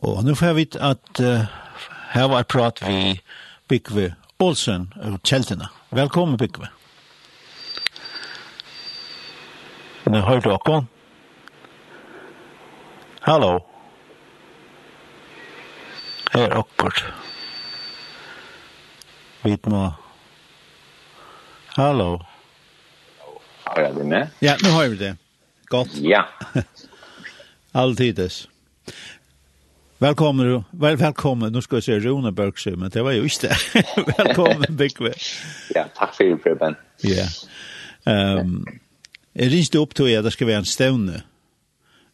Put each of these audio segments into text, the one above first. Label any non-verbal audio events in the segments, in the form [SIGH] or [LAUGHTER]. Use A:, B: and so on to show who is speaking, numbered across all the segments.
A: Og nå får jeg vite at uh, her var prat vi Bygve Olsen og Kjeltina. Velkommen Bygve. Nå hører du akkurat. Hallo. Her er akkurat. Vi må... Hallo.
B: Har jeg det med?
A: Ja, nå har vi det. Godt.
B: Ja. [LAUGHS]
A: Alltides. Velkommen, vel, velkommen. Nu ska jag säga Rune Bergsø, men det var ju det. [LAUGHS] velkommen, Bygve.
B: ja, tack för det, Ben.
A: Ja. Ehm, jeg ringte upp till er, det ska være en stevne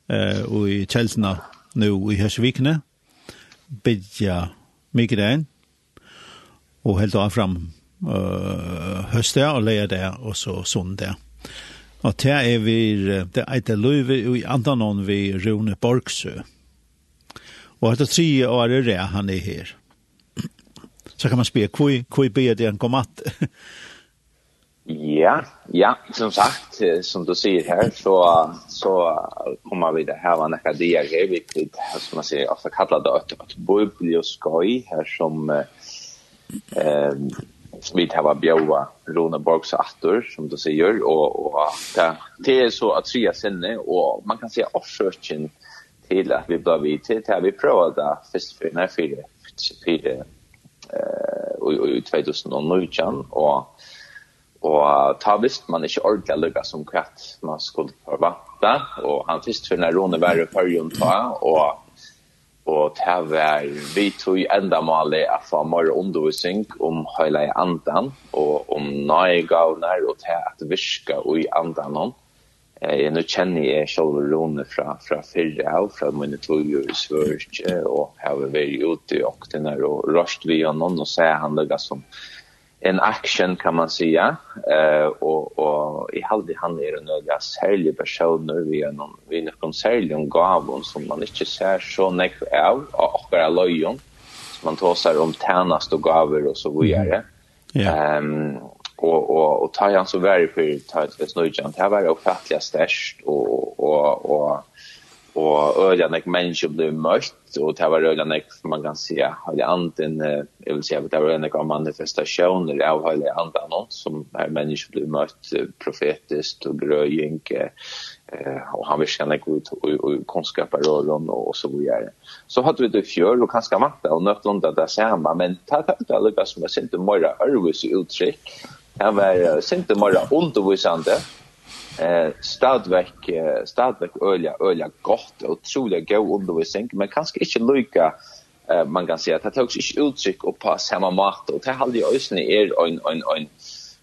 A: eh, och i Kjelsna nu i Hörsvikne. Bidja migrän och helt av fram uh, höstet och leja där och så söndag. Och til är vi, det är et løyve i antanon vi Rune Bergsjö. Og etter tre år er det han er her. Så kan man spørre, hvor ber det han kom at?
B: ja, ja, som sagt, som du sier her, så, så kommer vi det her, var nekka det jeg er som man sier, ofte kallar det et, et biblioskoi, her som eh, som vi har bjøva Rune Borgs atter, som du sier, og, og det, det er så at tre sinne, og man kan si avsøkjen, eh, til at vi ble vidt til at vi prøver da først for denne fire, fire i 2019 og og ta visst man ikke ordentlig lukka som kvart man skulle forvante og han først for nær råne var i perioden ta og og ta var vi tog enda mali at få mer undervisning om hele andan og om nøyegavner og ta at virka i andan om. Eh nu känner jag själva Rune från från förra av från mina två i Sverige och har varit ute och den här och vi vi honom och säger han lägger som en action kan man säga. Eh och och i halde han är en några särlig personer vi är någon vi är någon särlig gåva som man inte ser så näck av och bara löjon som man tar om tjänst och gåvor och så vidare. Ehm och och och Tajan så var för Tajan snöjan det var ofattliga störst och och och och öliga när människor blev møtt och det var öliga när man kan se anten, jeg vil vill säga det var en av manifestationer av hela anden som er människor blev møtt profetiskt och grøying eh och han vill känna god och kunskaper rollen och så vidare. Så hade vi det fjör och kanske matta och något undan det samme men ta ta det lukar som är inte mer ærvis uttrykk Han var sinte mer undervisande. Eh stadväck stadväck ölja ölja gott och otroligt god undervisning men kanske inte lika eh man kan säga att det togs inte uttryck och på samma mat och det hade ju ösnen är en en en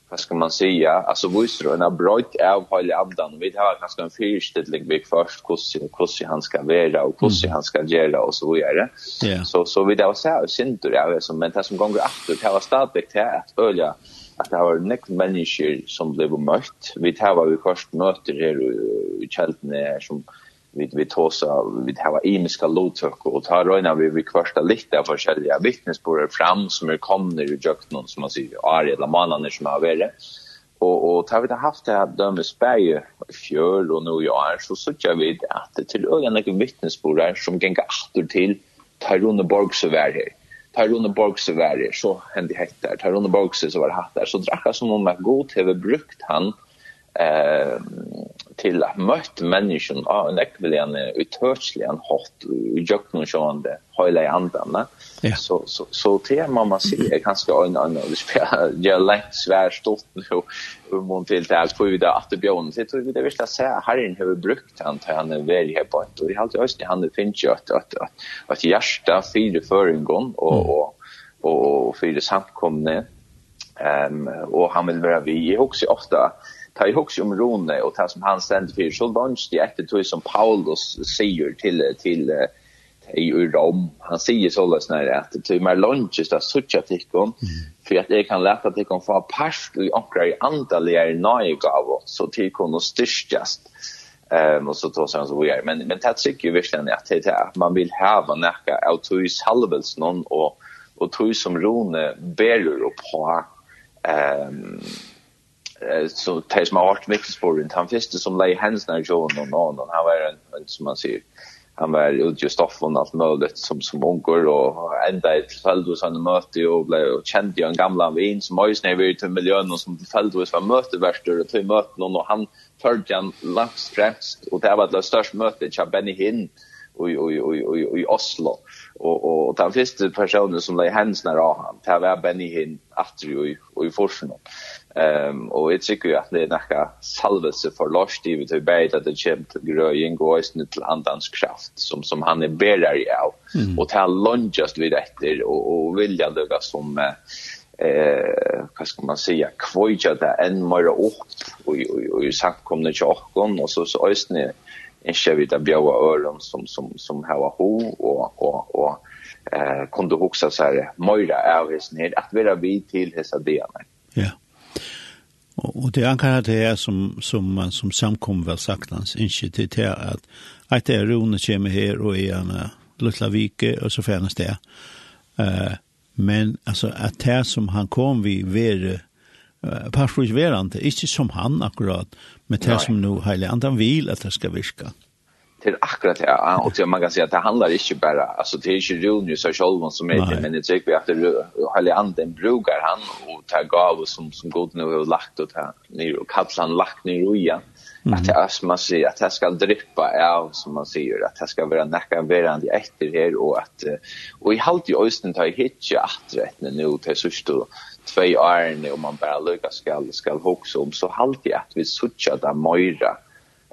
B: vad ska man säga alltså visst då en bröt av hela abdan vi har kanske en fyrställning vi först hur hur han ska vara och hur han ska göra och så vidare. Yeah. Så så vi där så här synter jag som men det som gånger åter det var stadväck här att ölja at det var nekk mennesker som ble møtt. Vi tar vi først møter her i kjeltene her som vi vi tåsa vi hava imiska lovtøk og tar røyna vi vi kvarsta litt av forskjellige vittnesbörd fram som er kommet i jöknon som man sier, Ari eller mannene som har vært. Og, og tar vi det haft det her dømme dömes i fjör og nå i år, så söker vi at det til øyne ögonen vittnesbörd som ganger atter til Tyrone Borg så vär här Per Rune Borgse var det, så hände hektar. Per Rune Borgse så var det hattar. Så drack som om att god tv brukt han eh, til at møtt mennesken av en ekvilian en hot i jøkken og sjående høyla i andene. Ja. Så, så, så det er mamma sier kanskje øyne øyne, og det spiller jeg lengt svær stort nå, om må til til alt, for vi da at det bjørn, så tror vi det virkelig ser herren har brukt han til han er veri her på, og det er alltid øyne, han finnes jo at, at, at, at hjertet fire føringen, og, og, og, og fire samkomne, um, og han vil være vi. Jeg husker ofte, ta i också om Rone och ta som han ständer för så vans det efter tog som Paulus säger till till i Rom. Han säger så där när att till mer lunches där sucha tikon för att det kan lätta att kan få past i ankra i antaligare nöjga av så tikon och styrkast ehm och så tar sen så vi är men men det tycker ju verkligen att det är man vill ha näka autois halvels någon och och tror som Rone berur och på ehm så det som har varit Vicksburg han första som lei hands när John och någon han var en som man ser han var ute i Stockholm allt möjligt som som ungar och ända i tillfället han mötte och blev och kände ju en gamla vin som höjs ju vid till miljön och som tillfället var möte värst och till möten och han förde han långt främst och det var det största mötet jag Benny Hinn och och och och i Oslo. Och och den första personen som lei hands när han det var Benny Hinn efter och i och i Forsnå Ehm och det tycker jag att det är några salvelse för Lars David hur bättre att det kämt gröjing och ösn till andans kraft som som han är bärare av mm. och ta just vid efter och och vilja lugga som eh vad ska man säga kvoja där en mer upp och och och sagt kom det jag och så så östne en chevita bjåa öron som som som hava ho och och och eh kunde huxa så här Moira är his att vara vi till hesa delarna.
A: Ja. Och det ankar det er som som som samkom hans, ikke til det at att att det er ronen kommer här och er en lilla vike och så färnas det. Eh men alltså att det som han kom vi ver uh, parsvis verande som han akkurat men det som nu heilig andre vil att det ska virka
B: till akkurat det ja, och så man kan säga att det handlar inte bara alltså det är inte Rune så själv som är det men det tycker vi att det håller anden brukar han och ta gav som som god nu har lagt och ta ner och kapslan lagt ner och ja att det är man säger att det ska drippa av som man säger att det ska vara näcka verande efter här och att och i halt i östen tar hitcha att rätt nu till sist då två år när man bara lyckas skall skall huxa om. Så halt i att vi sucha där möjra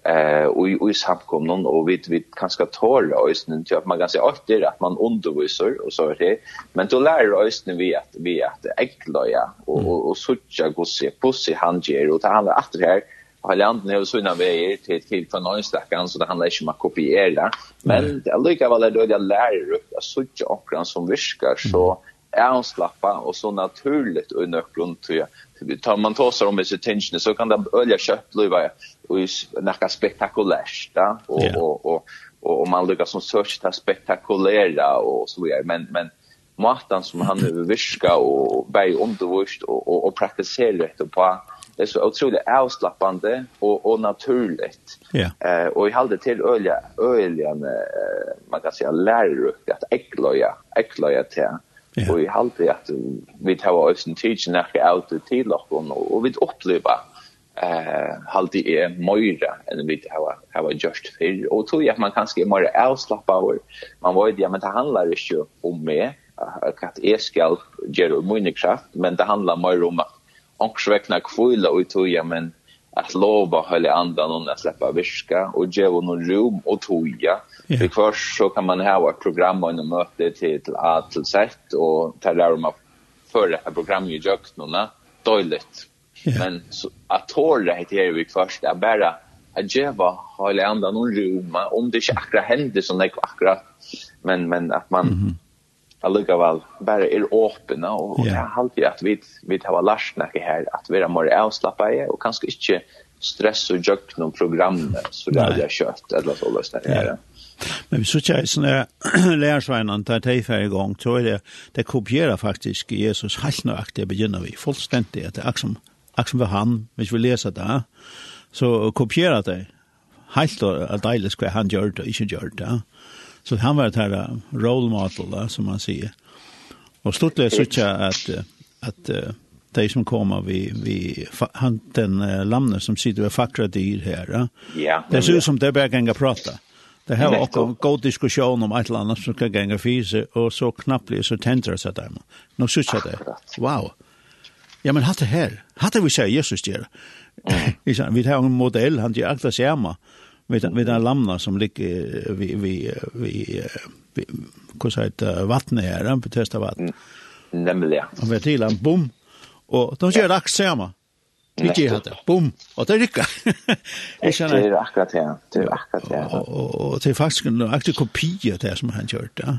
B: eh och i samkom någon och vi vi kanske tål ösnen till att man kan säga att det att man undervisar och så det. Men då lär ösnen vi att vi att äckloja och och och söka gosse pussy han ger och ta han att det här har landet nu så innan vi är till till för någon stackan så det handlar inte om att kopiera men det är lika väl då jag lär upp att sucha och som viskar så är hon slappa och så naturligt och nökront tror jag tar man tar sig om med sin tension så kan det ölja kött bliva och näka spektakulärt va och yeah. och och och man lyckas som search ta spektakulära och så vidare men men matan som han överviska och bäj undervurst och och, och praktisera det på det är så otroligt avslappande och och naturligt.
A: Ja.
B: Eh och i halde till ölja öljan eh, man kan säga lärruk att äckloja äckloja till. Yeah. Och i halde att vi tar oss en tid när jag ut till och och vi upplever eh halt det är möjligt eller lite har hur just för och tror jag man kanske är mer avslappad och man vet ju men det handlar ju om mer att jag ska göra min kraft men det handlar mer om att också väckna kvilla och tror jag men att lova hålla andan och att släppa viska och ge någon rum och toja. För först så kan man ha ett program och en möte till till A till Z och ta där om att föra program ju jukt nåna dåligt Yeah. Men så, att tåla det här vi först är bara att geva hela andan och rum om det inte akkurat händer som det akkurat men men att man mm -hmm. Alltså väl bara är öppna och det er alltid at vi vi har lärt her, at att vara mer avslappnade och kanske inte stress och jøk noen program så där jag kört eller [CLEARS THROAT] så løst det här.
A: Men vi så tjej sånne där lärsvännan tar dig för igång så är det det kopierar faktiskt Jesus helt nöjakt det begynner vi fullständigt att det er akkurat akkurat ved han, hvis vi leser det, så kopierer det helt og deilig hva han gjør det, ikke gjør det. Så han var et her role model, da, som man sier. Og sluttelig så sånn at, at de som kommer, vi, vi, han, den uh, lamne som sitter ved fakra dyr her.
B: Ja,
A: det ser ut som det er bare ganger prate. Det har var også en god diskusjon om et eller annet som skal ganger fyse, og så knapplig så tenter det seg der. Nå synes jeg det. Wow. Ja, men hatt det her. Hatt det vi sier Jesus gjør. Vi har en modell, han gjør alt det samme. Med, med den lamna som ligger vi, vi, vi, vi hva heter vattnet her, den betesta vatten.
B: Nemlig, ja.
A: Han vet til han, bom, og de gjør det akkurat samme. Vi gjør det, bom, og det rykker.
B: det er akkurat det, det er akkurat det.
A: Og, det er faktisk en akkurat kopi av det som han gjør det.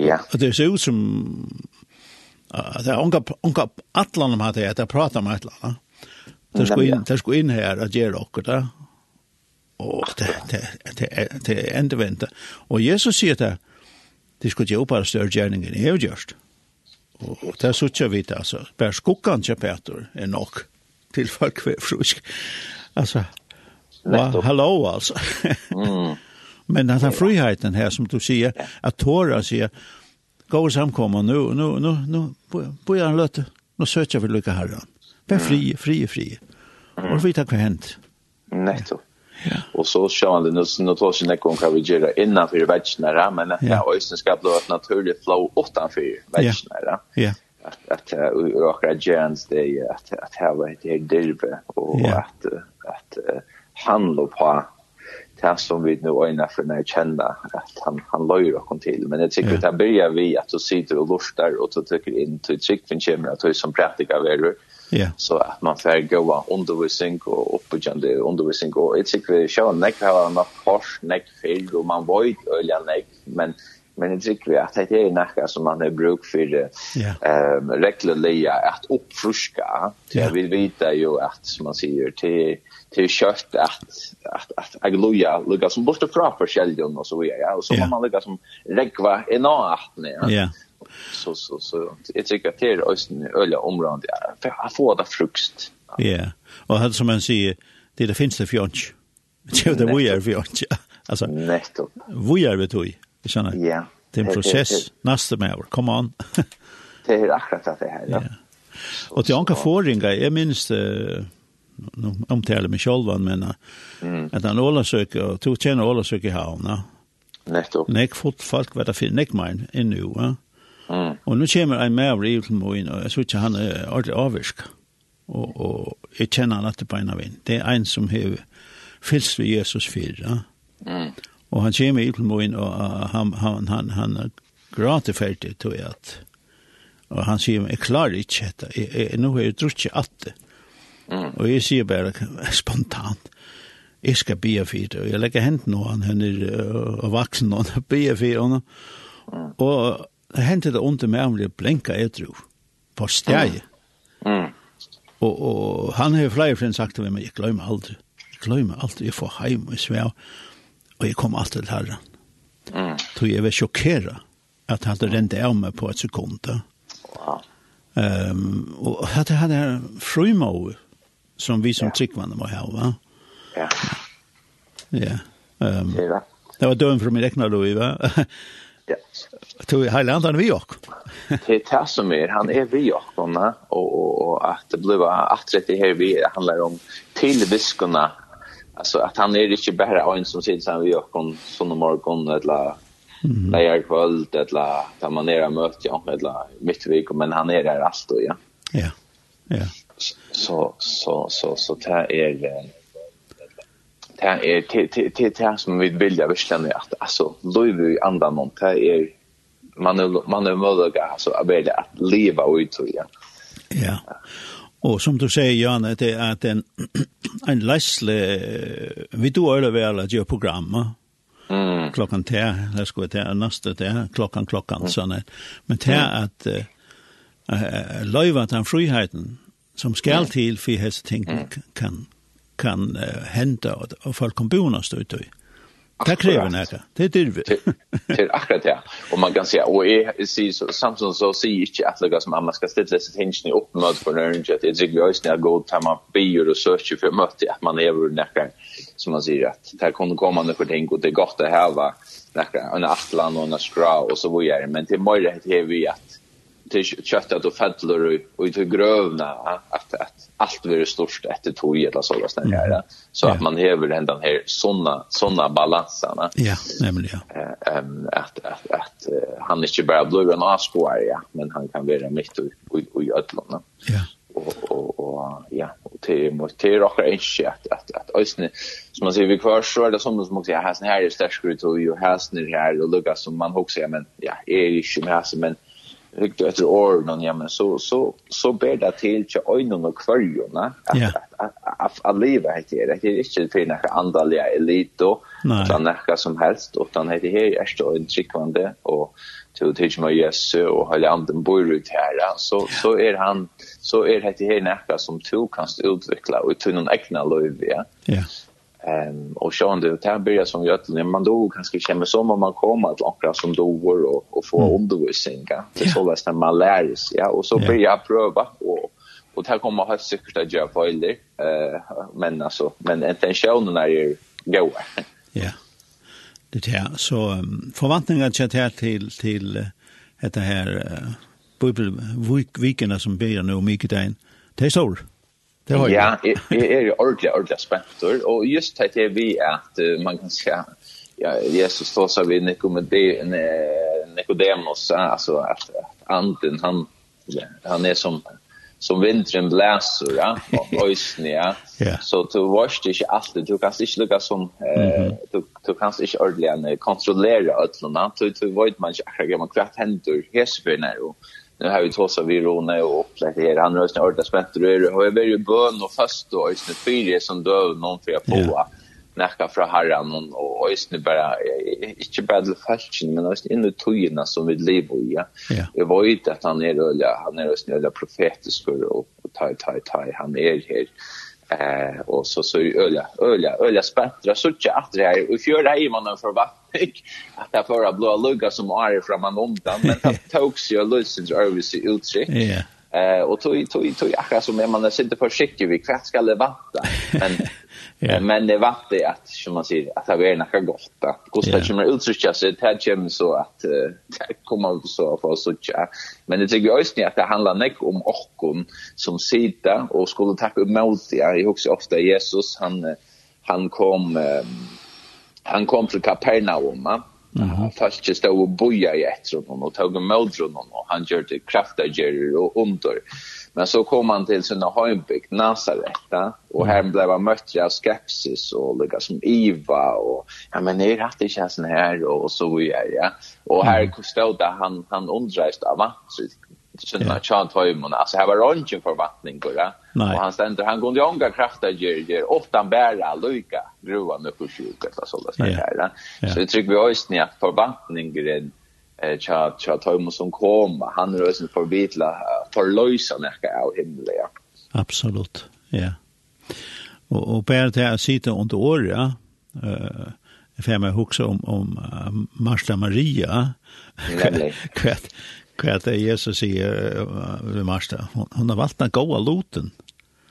B: Ja.
A: Og det ser ut som det är onka onka allan om hade jag att prata med alla. Det ska in det ska in här att ge och det. Och det det det det ända vänta. Och Jesus säger det det ska ju bara större gärningen är just. Och det så tjä vita alltså bär skuggan till Peter är nog till folk frusk. Alltså [LAUGHS] Ja, hallo alltså. mm. Men den här friheten här som du säger, att tåra säger, gå samkomma nu nu nu nu på en löte. Nu söker vi lycka herran. Vær fri fri fri. Og vi tar hva hent.
B: Netto. Ja. Og så sjön det nu så tar sig om hva vi gjør innenfor för men at ja øyne skal bli et naturlig flow utenfor väggarna.
A: Ja.
B: ja. At uh, akkurat gjerne det er at, att att ha det og dirbe at att att handla på det som vi nu øyne for når jeg kjenner at han, han løyer oss til. Men jeg tycker yeah. att han börjar vi at du sitter og lustar og du tycker in till tryckven kommer at du som praktikar verur.
A: Yeah.
B: Så att man får gå av undervisning och uppbyggande undervisning. Och jag tycker att jag näck har en kors, nek fel och man var ju nek. Men men det tycker vi att det är näka som man har bruk för
A: yeah.
B: um, reglerliga att uppfruska.
A: Yeah.
B: Vi vet veta ju att som man säger till till kött att att att agloja lugga som borta fra för skäljon och så vidare ja. Och så yeah. man lugga som regva i natten ja.
A: Yeah.
B: så så så jag tycker att det är östen öliga områden ja. För att få det frukt
A: ja. Yeah. och hade som man säger det det finns det fjunch det det vi är fjunch alltså
B: netto
A: vi är vet du känner
B: ja.
A: Det är en process nästa med come on.
B: Det är akkurat det här ja.
A: Och till anka fåringa, jag minns uh, nu omtaler mig själv men
B: mm.
A: att han alla söker och tog tjäna alla söker havna.
B: Nettopp.
A: Nek fort folk vad det finns nek mine in nu va.
B: Mm.
A: Och nu kommer en med mer i till mig och jag såg att han är ordentligt avvisk. Och och jag känner han att det på en. Det är en som har fyllts vid Jesus fyra.
B: Mm.
A: Och han kommer i till mig och han han han han gratifärdig tror jag att Og han sier, jeg klarer ikke dette. Jeg, jeg, nå har jag druckit att det.
B: Mm.
A: Og jeg sier bare spontant, jeg skal bia for det, og jeg legger hent nå, han er uh, vaksen, og han be for henne, mm. og hentet det under meg han det blinka jeg tro, på steg.
B: Mm.
A: Og, og han har flere frem sagt til meg, jeg glemmer aldri, jeg glemmer aldri, jeg får heim og svev, og jeg kommer alltid til herren.
B: Mm.
A: Så jeg var sjokkeret at han hadde rent av meg på et sekund.
B: Wow.
A: Um, og at jeg hadde frumøy, som vi som
B: ja.
A: tryggvande må ha, va?
B: Ja.
A: Ja. Um,
B: det
A: var døren fra min rekna, Louis, va?
B: ja.
A: Tog hele andre vi også.
B: det er det som er, han er vi også, og, og, at det blir att det her vi handlar om tilviskene, alltså att han är inte bara en som sitter sen vi och kon sån morgon eller
A: Mm.
B: Lejer kvöld, kväll det där man är möte ja eller mitt vecka men han är där alltid, ja.
A: Ja. Ja
B: så så så så där är där är till till till som vi vill jag verkligen att alltså lever i andra någon där är man är man är möjlig alltså att välja att leva ut så ja.
A: Ja. Og som du sier, Jan det er at en en [CLEARS THROAT] leisle, vi då eller vel at gjør program
B: Mm.
A: Klockan 10, det skulle til, neste nästa där, klockan klockan mm. sån Men det at uh, uh, löjva den friheten som skal til for hese ting kan kan uh, hente og, og folk kan bo någonstans ut. Det krever näka. Det er dyrt.
B: Det är akkurat det. Och man kan säga, och jag säger så, Samson så säger inte att lägga som man ska ställa sig hängning upp med för nörnjö. Det är tycker jag när jag går till man bier och söker för möte att man är näka som man säger att det kan kommer kommande för ting och det är gott att ha näka en atlan och en skra och så vidare. Men det är det att vi att till köttet och fällor och till grövna att att allt blir störst efter tog eller så där snälla mm. så att man häver den här såna såna balanserna.
A: Ja, nämligen ja.
B: Ehm att att att han inte bara blir en ja men han kan vara mitt och och i öllorna.
A: Ja
B: och och och ja och till mot till och inte att att att ösnen som man säger vi kvar så är det som som också jag har sen här är starkt ut och ju har sen här och lucka som man också men ja är ju inte med men rykt efter åren ja men så så så ber det till till ögonen och
A: kvörjorna
B: att att att leva här det det är inte för några andra elit
A: då
B: utan några som helst utan det här är så en trickande och till till mig yes och hela anden bor ut här så så är han så är det här några som du kan utveckla och till någon egna löv ja.
A: Ja.
B: Ehm um, och så det här börjar som gör till man då kanske känner som om man kommer att lockra som doer och och få mm. undervisning. Det så läs när man lär sig. Ja, och så börjar jag pröva och och där kommer ha säkert att göra fel. Eh men alltså men intentionen är ju go.
A: Ja. Det här så um, förväntningar chat här till till detta här uh, vikarna som ber nu mycket där. Det är så.
B: Det har Ja, jag är ordentligt ordentligt spänt och just det är vi att man kan säga ja Jesus står så vid Nicodemus, alltså att anden han han är som som vintern bläser ja och [LAUGHS] ösn ja. Så du varst inte alltid du kanst inte lukka som eh du du kanst inte ordentligt kontrollera öllorna du du vet man inte hur man kvart händer hesbönor och nu har vi tåsa vi Rone och upplägg här. Han röstar ordet spänt och rör. Och jag ber ju bön och fast och ösne fyra som döv någon för jag på. Näcka från herran och ösne bara, inte bara till falsken, men ösne in i togina som vi lever i. Jag var ju att han är öliga, han är ösne öliga profetisk och tar, tar, tar, han är helt Eh och så så öliga öliga öliga späntra så tjä att det här och fjör här man för vatten att det förra blå lugga som är från man undan men det togs ju lösens övis i utsikt. Ja. Eh och tog tog tog jag som man sitter på försiktig vi kvart ska levanta men [LAUGHS] Yeah. Men det var det att som man säger att det är något gott att kostar ju mer uttrycka sig det här kommer så att det kommer så för så tjä. Men det tycker jag också att det handlar näck om orkon som sida och skulle tacka emot det. Jag också ofta Jesus han han kom han kom till Kapernaum. Mm -hmm. Fast just då var boja i ett rum och tog emot mot rum och han gjorde kraftiga och under. Men så kom han till sina hembygd Nazareth och här blev han mött av skepsis och lika som Iva och ja men är det inte känns här och så vidare ja. Och här stod det han han undrades av Så sen var Chan Toymon alltså här var rangen för vattning går ja. Och han ständer han kunde ånga krafta ger ger åtta bära lika gruvan och sjuka så där så där. Så det tycker vi ösnä för vattning grej eh cha cha Tom som kom han är ösen för vitla för lösa näka av himlen.
A: Absolut. Ja. Och och ber det här sitter under år ja. Eh för mig också om om Marta Maria. Kvätt [LAUGHS] kvätt det Jesus säger uh, Marta hon, hon har valt den goda loten.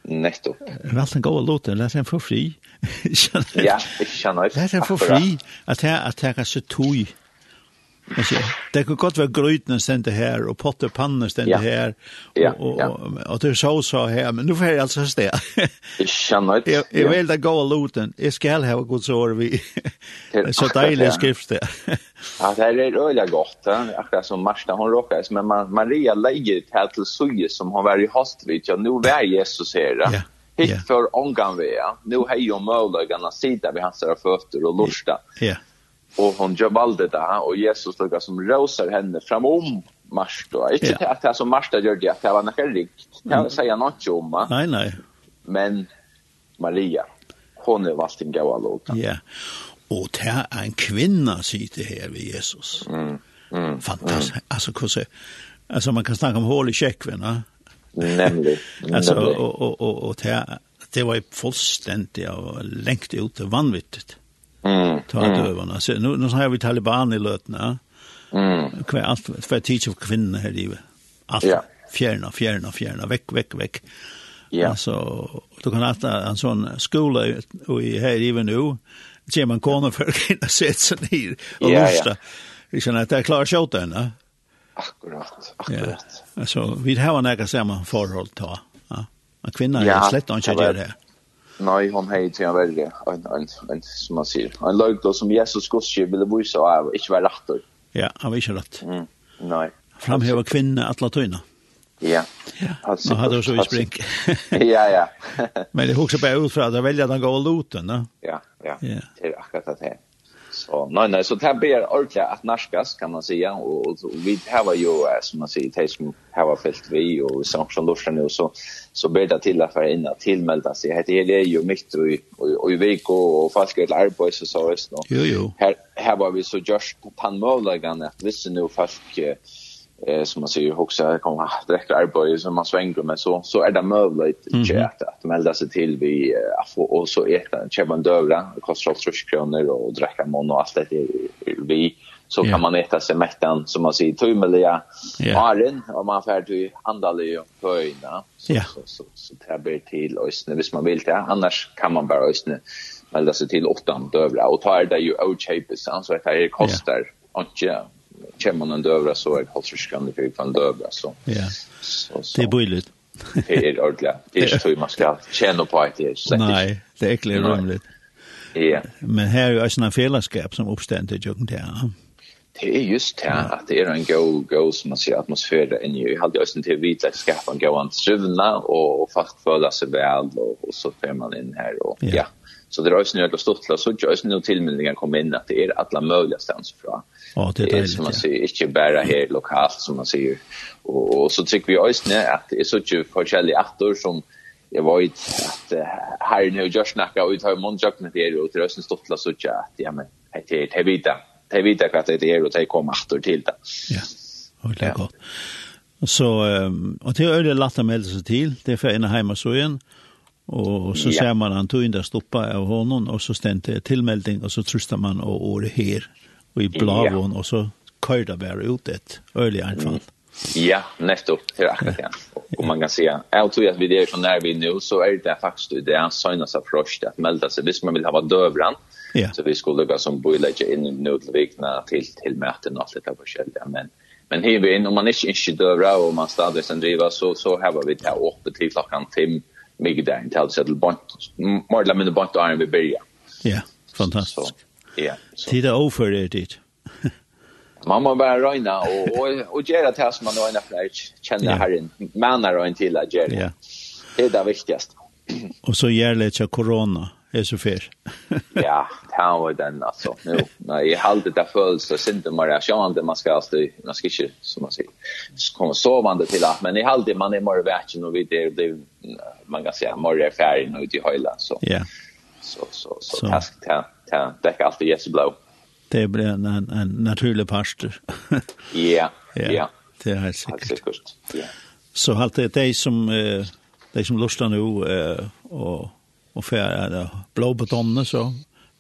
B: Nettopp.
A: Valt den goda loten, läs en för fri. [LAUGHS]
B: ja, jag känner.
A: Läs en för fri att här att här så tog Alltså, det kan gott vara grytnen stände här och potterpannor stände ja. här och, och, och, det så så här men nu får jag alltså stä.
B: Jag känner
A: inte. Jag, vill det gå luten. Jag ska ha ett gott sår vi. så dejlig skrift det. [LAUGHS]
B: ja, det är öliga gott. Akkurat som Marsta hon råkar. Men man, Maria lägger det här till Suje som har varit hast vid. Ja, nu är Jesus här. Ja. Hitt för omgång vi. Nu har ju möjligheten att sitta vid hans fötter och lusta. Ja och hon gjør valde det där och Jesus lukka som rosar henne framom Marsta. Ikke yeah. at det som Marsta gjør det, at det var något rikt. Det kan jag säga något om.
A: Nej, nej.
B: Men Maria, hon er valgt en gåa låta.
A: Ja, och det er en kvinna sitter här vid Jesus. Mm. Mm. Fantastiskt. Mm. Alltså, kosse, alltså man kan snakke om hål i käckvinna.
B: Nämligen. [LAUGHS]
A: alltså, och, och, och, og det, det var ju fullständigt och längt ut vanvittigt. Mm. Ta mm. dövarna. Så nu nu har vi Taliban i lötna. Mm. Kvar allt för teach of kvinnor här livet. Allt. Ja. Fjärna, fjärna, fjärna, veck, veck, veck. Ja. Alltså, du kan ha en sån skola i här livet nu. ser man kommer för att kunna sätta sig ner och ja, lusta. Ja. Vi känner att det klarar klart åt henne.
B: Akkurat, akkurat.
A: Ja. Alltså, vi har en ägare samma förhåll ta. Ja. En kvinna är slett inte det här.
B: Nei, hon har inte en värre, en, en, en, som man sier. En lag då som Jesus gudskir ville vise, och han var inte rätt.
A: Ja, han var ikke rett. Mm,
B: Nei.
A: Framhäva kvinne att latina.
B: Ja.
A: Ja, Nå hadde hun så i spring. [LAUGHS]
B: ja, ja. [LAUGHS]
A: Men det huxar bare ut fra at jeg velger den gode loten, da.
B: Ja, ja. Det er akkurat det her. Så nej nej så det blir ordentligt att naskas kan man säga och, och, och vi har ju som man säger det som har fällt vi och som som lurar nu så så ber det till att in att tillmelda sig det är ju mitt och och i veck och, och fast ett arbete så så visst då.
A: Jo jo.
B: Här här var vi så just på tanmålagan att visst nu fast eh som man säger ju också kommer att dräkta arbete som man svänger med så så är det möjligt mm. att att melda sig till vi att och så äta köpa en dövra kostar 30 kronor och dricka mon och allt det vi så kan man äta sig mättan som man säger tumeliga yeah. aren om man färd till andali höjna så, så så så det blir till och hvis man vill det annars kan man bara ösna melda sig till åttan dövra och tar det ju outchapes så att det kostar yeah. ja kommer man en dövra så är halsryskande för en dövra så.
A: Ja. Det är bojligt. [LAUGHS]
B: Det är ordentligt. Det är så man ska känna på att det är
A: Nej, det är äckligt rumligt.
B: Ja.
A: Men här är ju också en fällskap som uppstår i jocken där.
B: Det är just det att det är en go go som man ser atmosfär inne i. Jag hade just till vita skaffa en gå an trivna och fast sig väl och, och så får man in här och ja. ja Så det är ju snöd och stottla så just nu tillmeldningen kommer in att det är alla möjliga stans fra.
A: Ja, det är det
B: som man säger inte bara här lokalt som man säger. Och, och så tycker vi också snö att det är så ju forskjelliga aktor som jag var att här nu just snacka ut hur man jag med det och det är också stort så att ja men det är det vita. Det är vita att det är och det kommer attor till det.
A: Ja. Och det är gott. Så, och det är øyelig lätta å melde seg det är för en hemma så igen. Och så ja. ser man han tog inte stoppa av honom och så stände tillmelding och så tröstar man och året her, och i blavån ja. och så körde bara ut ett öligt anfall. Mm.
B: Ja, nettopp. Det är akkurat det. Och man kan se, jag tror att vi det är så när vi nu så är det faktiskt det är sönas approach att melda sig. Visst man vill ha dövran.
A: Ja.
B: Så vi skulle gå som boilager in i nödvikna till till möten och allt det på. Men men här vi in om man inte inte dövra och man stadigt sen så så har vi det uppe till klockan timme mycket där inte alls till bant mer eller mindre bant iron vi börja.
A: Ja,
B: fantastiskt. Ja.
A: Tida over det. [LAUGHS]
B: Man må bara röjna och, och, och göra det man röjna för att känna
A: yeah.
B: herren. Man har röjna till att
A: göra
B: det. Det är det viktigaste.
A: Och så gäller det corona är så fär. [LAUGHS]
B: ja, han var den alltså. Nu när jag hade det föls så synd man det jag inte man ska alltså man ska inte som man säger. Komma sovande till att men i hade man är mer vägen och vi det det man kan säga mer färgen nu i hela så.
A: Ja.
B: Så så
A: så
B: task ta ta det kan alltid yes blow.
A: Det blir en en, en naturlig pastor. [LAUGHS]
B: ja.
A: Ja. Det är helt säkert.
B: Ja.
A: Så allt det är som eh, det som lustar nu eh, och og færa blå betonne, så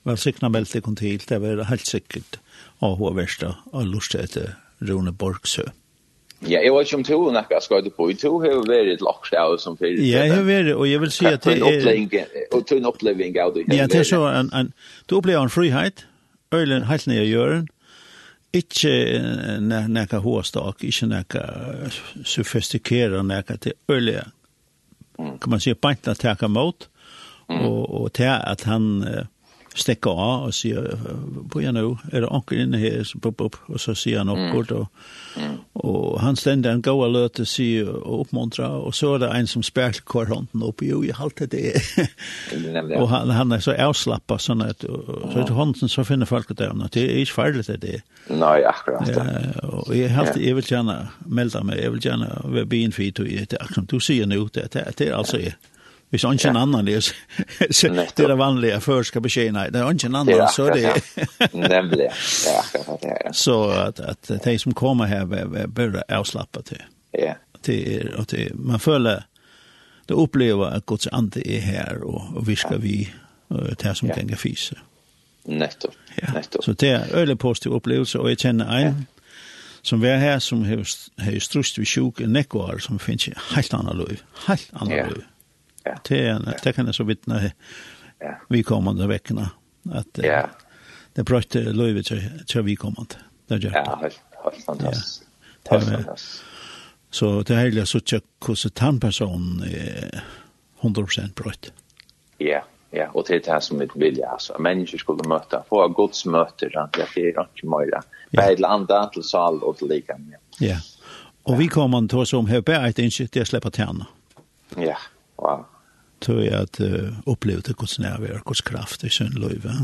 A: var sikna belte kom til, det var helt sikkert av hva verste av lust etter Rune Borgsø.
B: Ja, jeg vet ikke om to nekka skal du på, to har jo vært et lakstav som fyrir.
A: Ja, jeg har vært, og jeg vil si
B: at
A: det
B: er... Og to en oppleving av det.
A: Ja, det er så, en, en, du opplever en frihet, øylen helt ned i gjøren, ikke ne, nekka hårstak, ikke nekka sofistikera nekka til øylen, kan man si, bant at teka mot, Og, og til at han uh, stekker av og sier, på jeg nå, er det onker inne her, så pop, pop, og så sier han oppgått, og, og, og han stender en god løt og sier, og oppmuntrer, og så er det en som spærker hver hånden opp, jo, jeg halte det. og han, han er så avslappet, sånn at, og, så til hånden så finner folk det, og det er ikke farlig det det.
B: Nei, akkurat.
A: Ja, og jeg, helt jeg vil gjerne melde meg, jeg vil gjerne være bienfit, og det er akkurat, du sier nå, det, det, det er altså Hvis ikke en annan det, så det er skal beskje, betjäna. Det er ikke en annan [LAUGHS] så det
B: Nämligen, ja.
A: Så [LAUGHS] att, at de som kommer här börjar avslappa till.
B: Ja.
A: är att det man följer, det upplever att Guds ande är här och, och vi ska vi det som gänger fyser.
B: Nettopp,
A: ja.
B: nettopp.
A: Så det är en positiv upplevelse och jag känner en som vi är här som har strust vid sjuk en nekvar som finns i helt annan liv. Helt annan liv.
B: Ja.
A: Det, det kan jag så vittna
B: ja.
A: vi kommande veckorna. Att,
B: ja.
A: Det brötte löjvet till, till vi kommande. Det gör
B: Ja, helt, helt fantastiskt.
A: Ja.
B: Helt fantastiskt.
A: Så det här är så att hur en person är 100% brötte.
B: Ja, ja. og det er det som vi vil, altså. Mennesker skulle møte, få Guds gods at Det er ikke mer. Bare till andra, til sal og til like.
A: Ja. Og vi kommer til oss om her bare et inte til å slippe till
B: Ja, wow
A: tror jeg at uh, opplevde Guds nærvær, Guds kraft i sin løyve.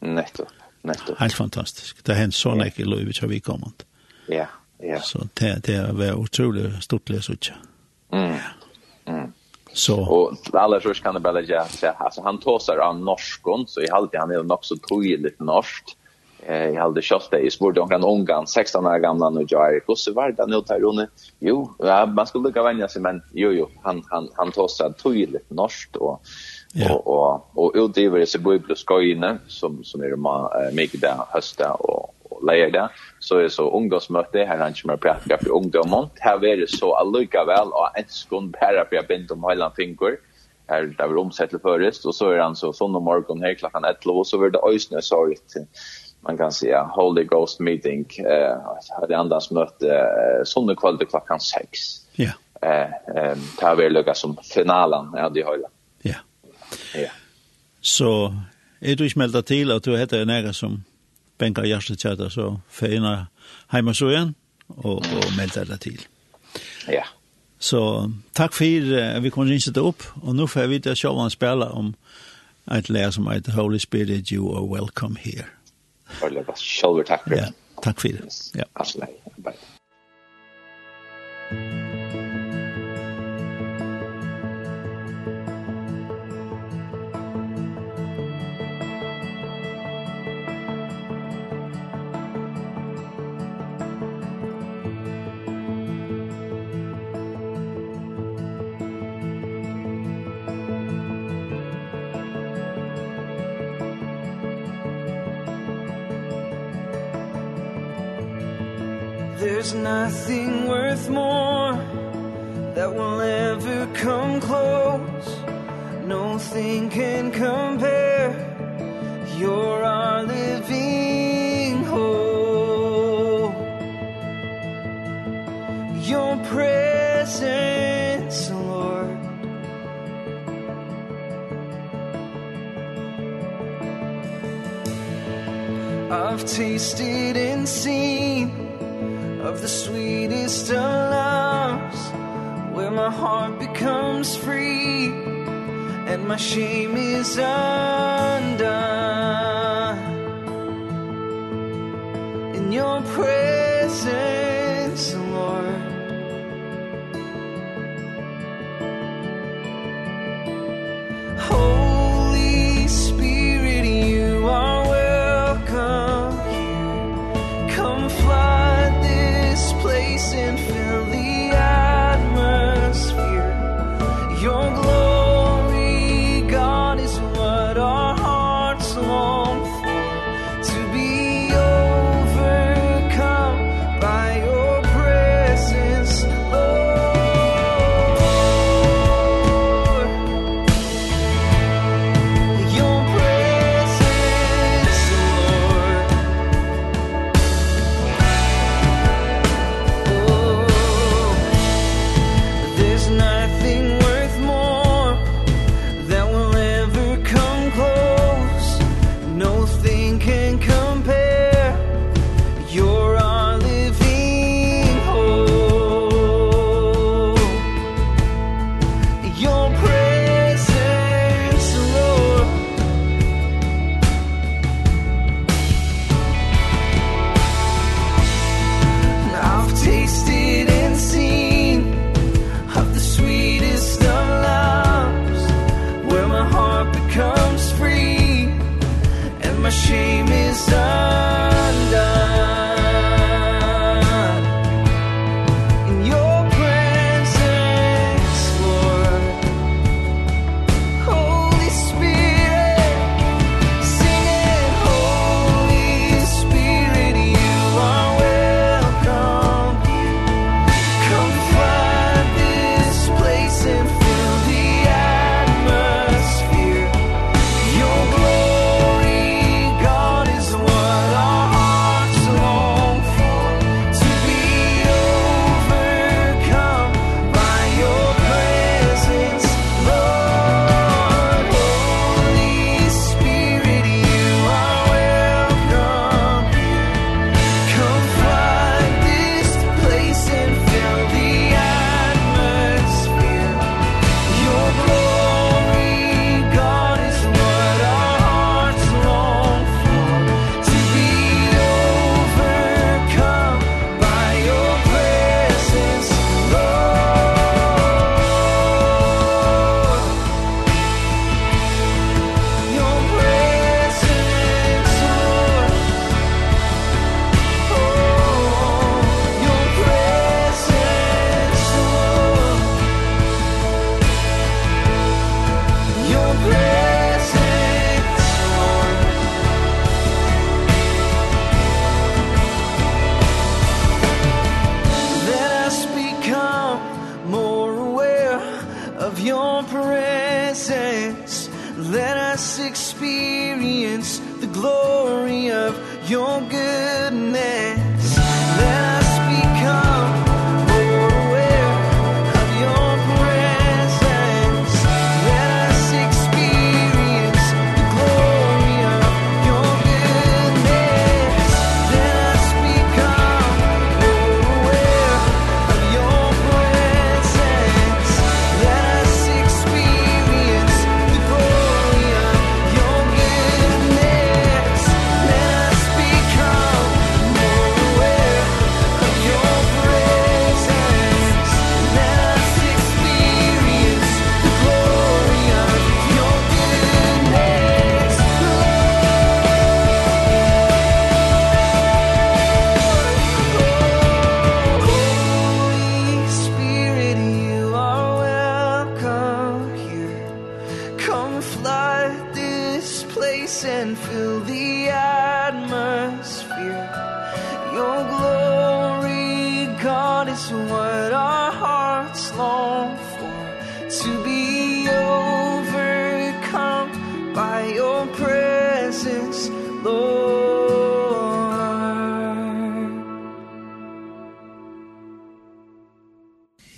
B: Nettopp, nettopp.
A: Helt fantastisk. Det har hendt sånn ikke i løyve til vi kommet.
B: Ja, ja.
A: Så det, det var utrolig stort løs ut.
B: Mm. Mm.
A: Så.
B: Och alla så kan det bara lägga sig. Han tar av norskon så i halvtid han är nog så tydligt norskt eh jag hade kört det i sport om kan ungan 16 år gamla nu jag är så var det nu tar hon jo ja, man skulle lucka vänja sig men jo jo han han han tossar tydligt norskt och
A: Ja.
B: Och och och utöver så blir det skojne som som är de uh, mycket där hösta och och lägger där så är så ungdomsmöte här han kommer prata för ungdomen här är det så alluga väl och en sekund bara för jag bent om hela finger. Här där vi omsätter förrest och så är han så sån morgon här klockan 11 och så blir det ösnö sorgligt man kan säga Holy Ghost meeting eh hade andas möte eh, söndag kväll klockan 6.
A: Ja.
B: Eh eh tar vi lucka som finalen ja det har.
A: Ja.
B: Ja.
A: Så är du smälta till att du heter nära som Benka Jarstad så fina hemma så igen och och melda dig till.
B: Ja.
A: Så tack för att vi kunde inte upp och nu får vi det showan spela om ett lär som heter Holy Spirit you are welcome here.
B: Eller bara själva tack för det.
A: Ja, tack för det. Ja.
B: Alltså, nej. Bye.
C: come close. Nothing can compare. You're our living hope. Your presence lord. I've tasted and seen of the sweetest of my heart becomes free and my shame is undone. Your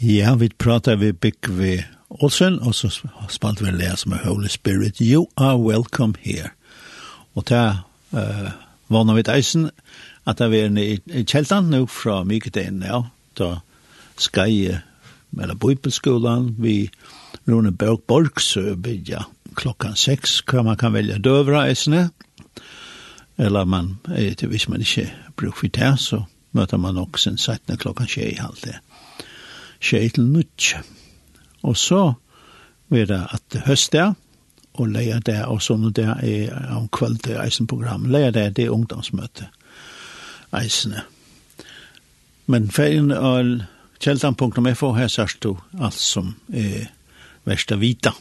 A: Ja, vi pratar vi Bigve Olsen, og så spalt vi lærer som er Holy Spirit. You are welcome here. Og ta uh, vana vi et eisen, at det er i, i kjeltan nu fra Myketen, ja, da skai jeg, eller Bibelskolan, vi Rune Berg Borgsø ja, klokkan 6, hva man kan velja døvra eisene, eller man, hvis man ikke bruker for det, så møter man nok sin 17 klokkan tjei i tjei til nutje. Og så vil det at høstdag, og leia det, og sånn og det er om kveld til eisen leia det, det er ungdomsmøte, eisene. Men ferien og kjeldan.fo her sørst du alt som er verst å vita.